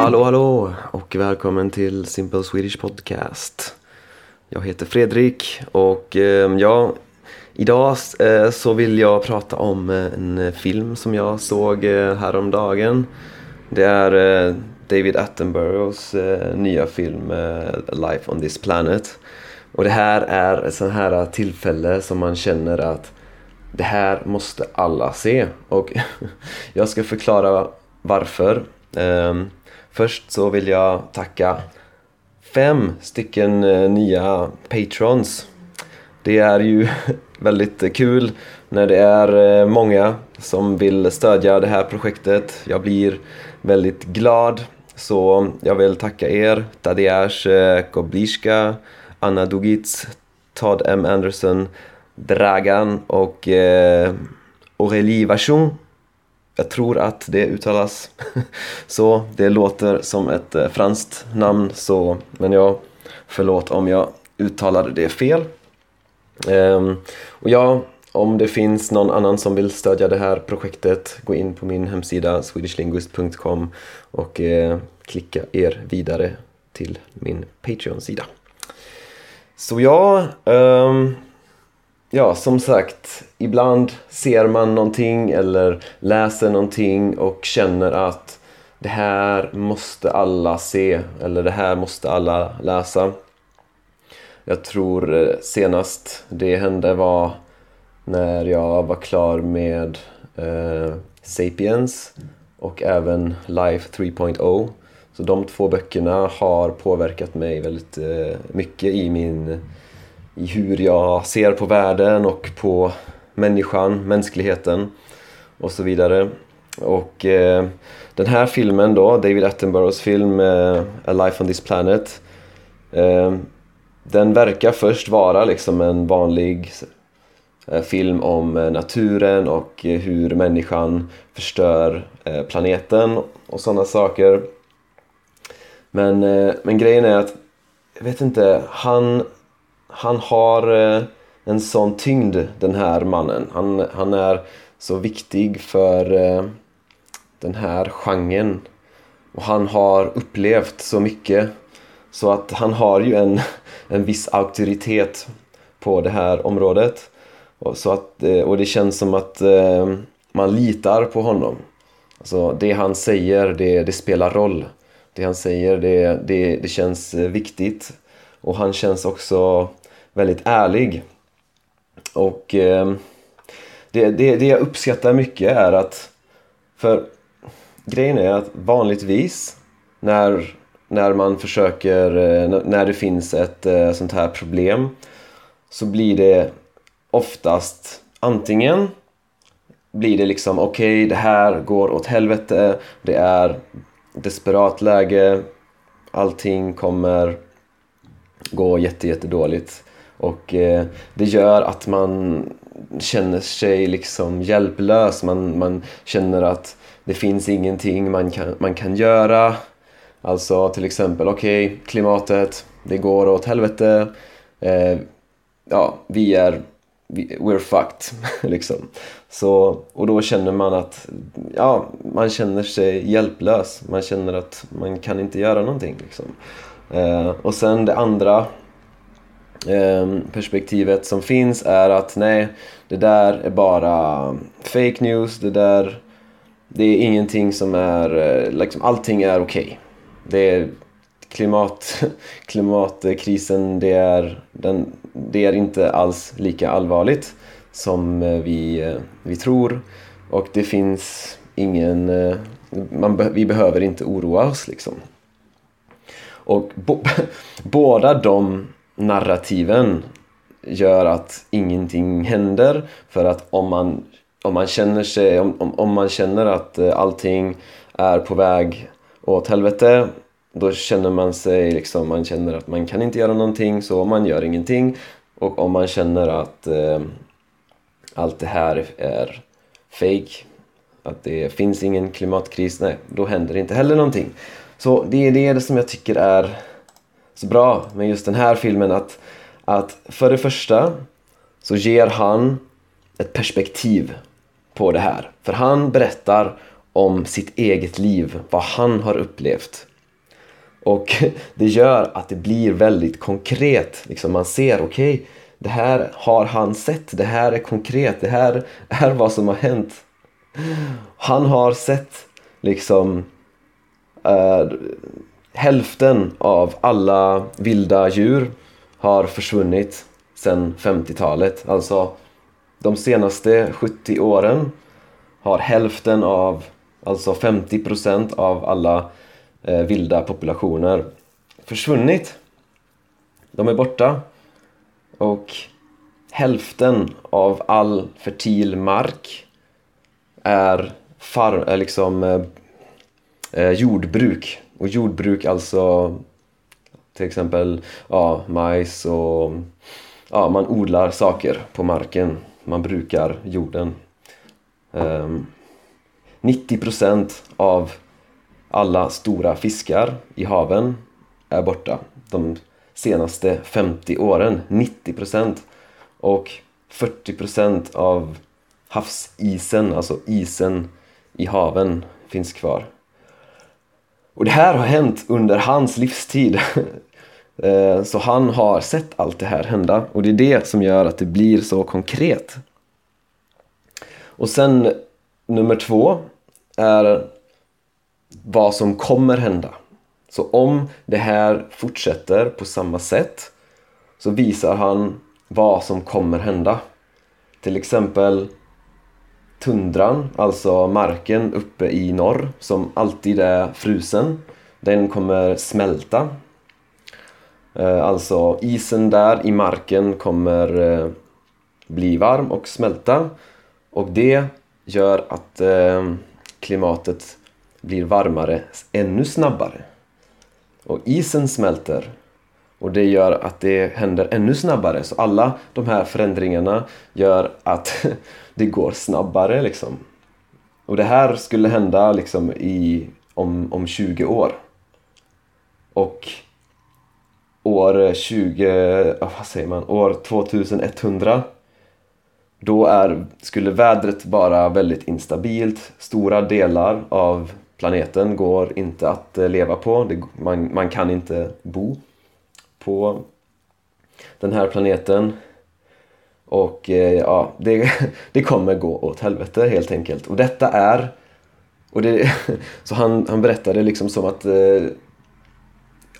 Hallå hallå och välkommen till Simple Swedish Podcast. Jag heter Fredrik och eh, ja, idag eh, så vill jag prata om eh, en film som jag såg eh, häromdagen. Det är eh, David Attenboroughs eh, nya film eh, Life on this planet. Och det här är ett sånt här tillfälle som man känner att det här måste alla se. Och jag ska förklara varför. Um, först så vill jag tacka fem stycken eh, nya patrons. Det är ju väldigt kul när det är eh, många som vill stödja det här projektet. Jag blir väldigt glad. Så jag vill tacka er, Tadeusz Kobliska, Anna Dugic, Todd M. Anderson, Dragan och eh, Aurélie Vachon. Jag tror att det uttalas så. Det låter som ett eh, franskt namn så, men jag förlåt om jag uttalade det fel. Um, och ja, om det finns någon annan som vill stödja det här projektet, gå in på min hemsida swedishlinguist.com och eh, klicka er vidare till min Patreon-sida. Så ja, um, ja, som sagt, ibland ser man någonting eller läser någonting och känner att det här måste alla se eller det här måste alla läsa. Jag tror eh, senast det hände var när jag var klar med eh, Sapiens och även Life 3.0. Så de två böckerna har påverkat mig väldigt eh, mycket i min i hur jag ser på världen och på människan, mänskligheten och så vidare. Och eh, den här filmen då, David Attenboroughs film eh, A Life on this Planet eh, den verkar först vara liksom en vanlig eh, film om eh, naturen och eh, hur människan förstör eh, planeten och sådana saker. Men, men grejen är att, jag vet inte, han han har eh, en sån tyngd den här mannen. Han, han är så viktig för eh, den här genren. Och han har upplevt så mycket. Så att han har ju en, en viss auktoritet på det här området. Och, så att, eh, och det känns som att man litar på honom. Alltså det han säger, det, det spelar roll. Det han säger, det, det, det känns viktigt. Och han känns också väldigt ärlig. Och eh, det, det, det jag uppskattar mycket är att, för grejen är att vanligtvis när, när man försöker, eh, när det finns ett eh, sånt här problem så blir det oftast antingen blir det liksom okej, okay, det här går åt helvete, det är desperat läge, allting kommer gå jätte, jätte dåligt. Och eh, det gör att man känner sig liksom hjälplös. Man, man känner att det finns ingenting man kan, man kan göra. Alltså till exempel, okej, okay, klimatet, det går åt helvete. Eh, ja, vi är, we're fucked, liksom. Så, och då känner man att, ja, man känner sig hjälplös. Man känner att man kan inte göra någonting, liksom. Eh, och sen det andra Ehm, perspektivet som finns är att nej, det där är bara fake news, det där det är ingenting som är, eh, liksom allting är okej. Okay. Det är klimat, klimatkrisen, det är, den, det är inte alls lika allvarligt som eh, vi, eh, vi tror och det finns ingen, man, vi behöver inte oroa oss liksom. Och bo, båda de narrativen gör att ingenting händer för att om man, om man känner sig, om, om, om man känner att eh, allting är på väg åt helvete då känner man sig liksom, man känner att man kan inte göra någonting så man gör ingenting och om man känner att eh, allt det här är fake att det finns ingen klimatkris, nej, då händer inte heller någonting. Så det är det som jag tycker är så bra med just den här filmen att, att för det första så ger han ett perspektiv på det här. För han berättar om sitt eget liv, vad han har upplevt. Och det gör att det blir väldigt konkret. Liksom man ser, okej, okay, det här har han sett, det här är konkret, det här är vad som har hänt. Han har sett liksom uh, hälften av alla vilda djur har försvunnit sedan 50-talet. Alltså de senaste 70 åren har hälften av, alltså 50% av alla eh, vilda populationer försvunnit. De är borta. Och hälften av all fertil mark är, far, eh, liksom eh, eh jordbruk. Och jordbruk alltså till exempel ja, majs och ja, man odlar saker på marken. Man brukar jorden. Ehm, um, 90% av alla stora fiskar i haven är borta de senaste 50 åren. 90% och 40% av havsisen, alltså isen i haven, finns kvar. Och det här har hänt under hans livstid. Eh, så han har sett allt det här hända och det är det som gör att det blir så konkret. Och sen nummer två är vad som kommer hända. Så om det här fortsätter på samma sätt så visar han vad som kommer hända. Till exempel tundran, alltså marken uppe i norr som alltid är frusen. Den kommer smälta. Eh, alltså isen där i marken kommer eh, bli varm och smälta och det gör att eh, klimatet blir varmare ännu snabbare. Och isen smälter och det gör att det händer ännu snabbare. Så alla de här förändringarna gör att det går snabbare liksom. Och det här skulle hända liksom i, om, om 20 år. Och år 20, vad säger man, år 2100 då är, skulle vädret vara väldigt instabilt. Stora delar av planeten går inte att eh, leva på. Det, man, man kan inte bo på den här planeten. Och eh, ja, det, det kommer gå åt helvete helt enkelt. Och detta är... Och det, så han, han berättade liksom som att eh,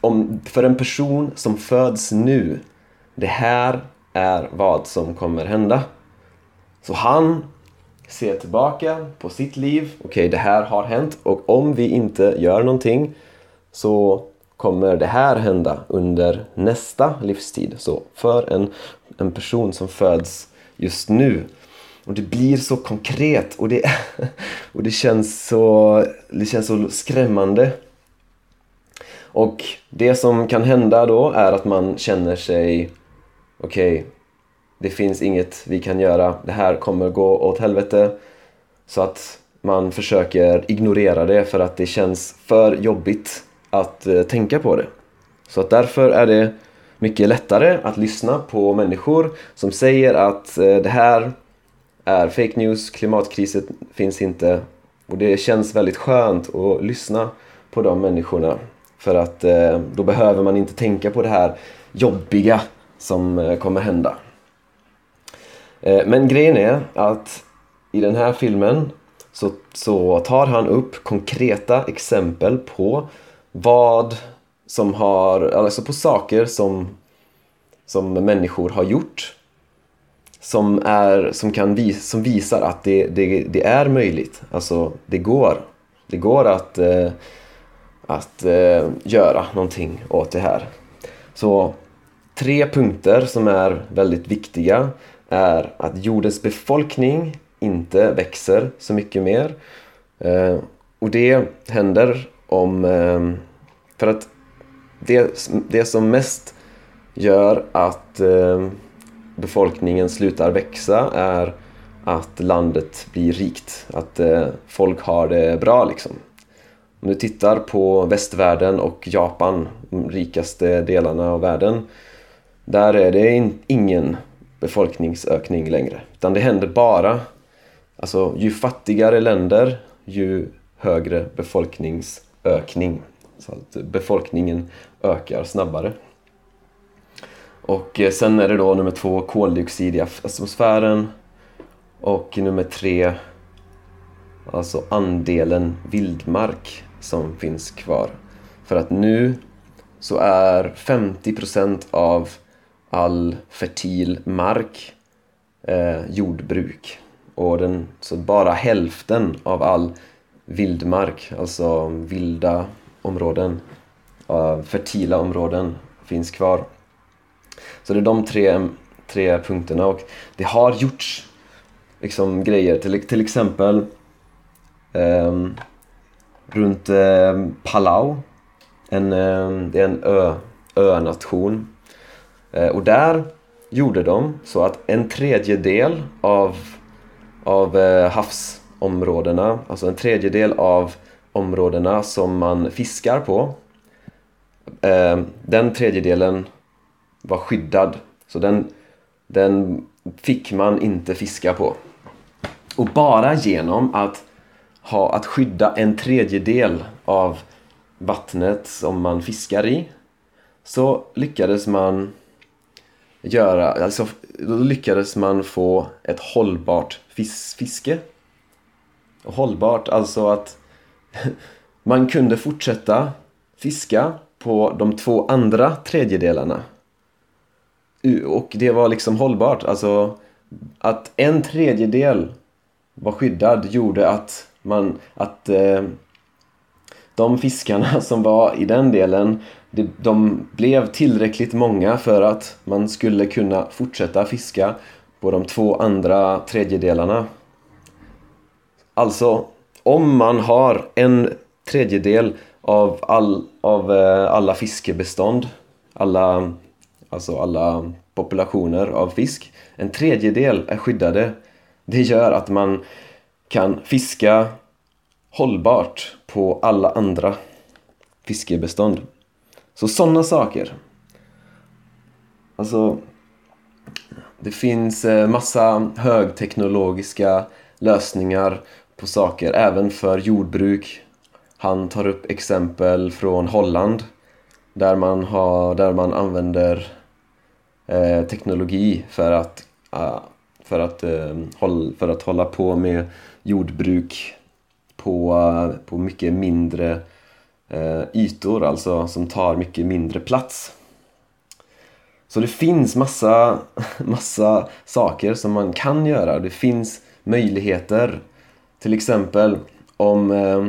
om, för en person som föds nu, det här är vad som kommer hända. Så han ser tillbaka på sitt liv. Okej, okay, det här har hänt och om vi inte gör någonting så kommer det här hända under nästa livstid. Så för en, en person som föds just nu och det blir så konkret och det, och det, känns, så, det känns så skrämmande. Och det som kan hända då är att man känner sig okej, okay, det finns inget vi kan göra, det här kommer gå åt helvete. Så att man försöker ignorera det för att det känns för jobbigt att eh, tänka på det. Så att därför är det mycket lättare att lyssna på människor som säger att eh, det här är fake news, klimatkrisen finns inte. Och det känns väldigt skönt att lyssna på de människorna. För att eh, då behöver man inte tänka på det här jobbiga som eh, kommer hända. Eh, men grejen är att i den här filmen så, så tar han upp konkreta exempel på vad som har, alltså på saker som, som människor har gjort som, är, som, kan vis, som visar att det, det, det är möjligt. Alltså, det går. Det går att, eh, att eh, göra någonting åt det här. Så tre punkter som är väldigt viktiga är att jordens befolkning inte växer så mycket mer. Eh, och det händer om... Eh, för att det, det som mest gör att eh, befolkningen slutar växa är att landet blir rikt. Att eh, folk har det bra liksom. Om du tittar på västvärlden och Japan, de rikaste delarna av världen. Där är det ingen befolkningsökning längre. Utan det händer bara, alltså ju fattigare länder, ju högre befolkningsökning ökning, så att befolkningen ökar snabbare. Och eh, sen är det då nummer två koldioxid i atmosfären och nummer tre alltså andelen vildmark som finns kvar. För att nu så är 50% av all fertil mark eh, jordbruk. Och den, så bara hälften av all vildmark, alltså vilda områden, uh, fertila områden finns kvar. Så det är de tre, tre punkterna och det har gjorts liksom grejer, till, till exempel um, runt um, Palau, en, um, det är en ö, önation. Uh, och där gjorde de så att en tredjedel av, av uh, områdena, alltså en tredjedel av områdena som man fiskar på, eh, den tredjedelen var skyddad. Så den, den fick man inte fiska på. Och bara genom att, ha, att skydda en tredjedel av vattnet som man fiskar i så lyckades man göra, alltså då lyckades man få ett hållbart fis fiske. Hållbart, alltså att man kunde fortsätta fiska på de två andra tredjedelarna och det var liksom hållbart. Alltså att en tredjedel var skyddad gjorde att man att eh, de fiskarna som var i den delen de, de blev tillräckligt många för att man skulle kunna fortsätta fiska på de två andra tredjedelarna. Alltså, om man har en tredjedel av, all, av eh, alla fiskebestånd, alla alltså alla populationer av fisk. En tredjedel är skyddade. Det gör att man kan fiska hållbart på alla andra fiskebestånd. Så sådana saker. Alltså, det finns eh, massa högteknologiska lösningar på saker, även för jordbruk. Han tar upp exempel från Holland där man, har, där man använder Eh, teknologi för att, uh, för, att, uh, håll, för att hålla på med jordbruk på, uh, på mycket mindre ytor, alltså som tar mycket mindre plats. Så det finns massa, massa saker som man kan göra. Det finns möjligheter. Till exempel om eh,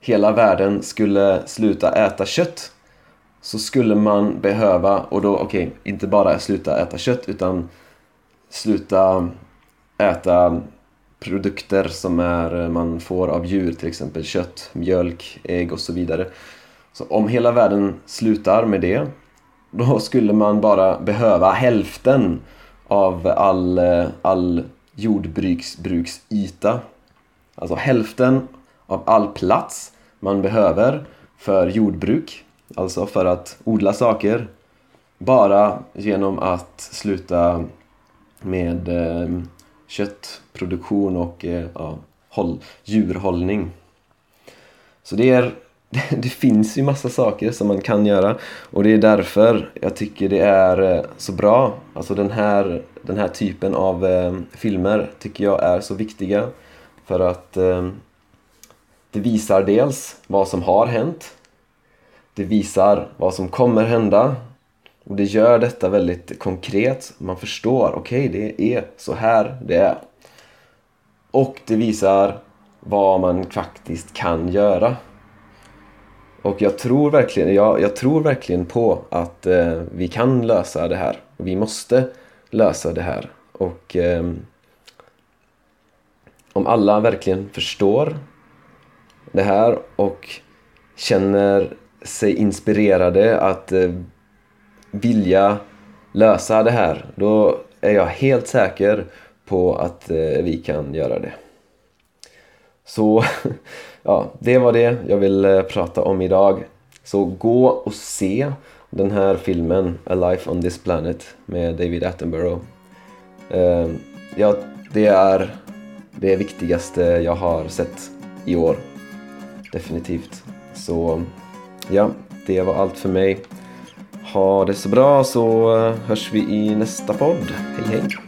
hela världen skulle sluta äta kött så skulle man behöva, och då okej, okay, inte bara sluta äta kött utan sluta äta produkter som är, eh, man får av djur, till exempel kött, mjölk, ägg och så vidare. Så om hela världen slutar med det, då skulle man bara behöva hälften av all, eh, all jordbruksyta. Alltså hälften av all plats man behöver för jordbruk Alltså för att odla saker bara genom att sluta med eh, köttproduktion och eh, ja, håll, djurhållning. Så det, är, det finns ju massa saker som man kan göra och det är därför jag tycker det är eh, så bra. Alltså den här, den här typen av eh, filmer tycker jag är så viktiga för att eh, det visar dels vad som har hänt det visar vad som kommer hända och det gör detta väldigt konkret. Man förstår, okej okay, det är så här det är. Och det visar vad man faktiskt kan göra. Och jag tror verkligen, jag, jag tror verkligen på att eh, vi kan lösa det här. Vi måste lösa det här. Och eh, om alla verkligen förstår det här och känner sig inspirerade att eh, vilja lösa det här, då är jag helt säker på att eh, vi kan göra det. Så ja, det var det jag ville eh, prata om idag. Så gå och se den här filmen A Life on this Planet med David Attenborough. Eh, ja, det är det viktigaste jag har sett i år. Definitivt. Så ja, det var allt för mig. Ha det så bra så eh, hörs vi i nästa podd. Hej hej!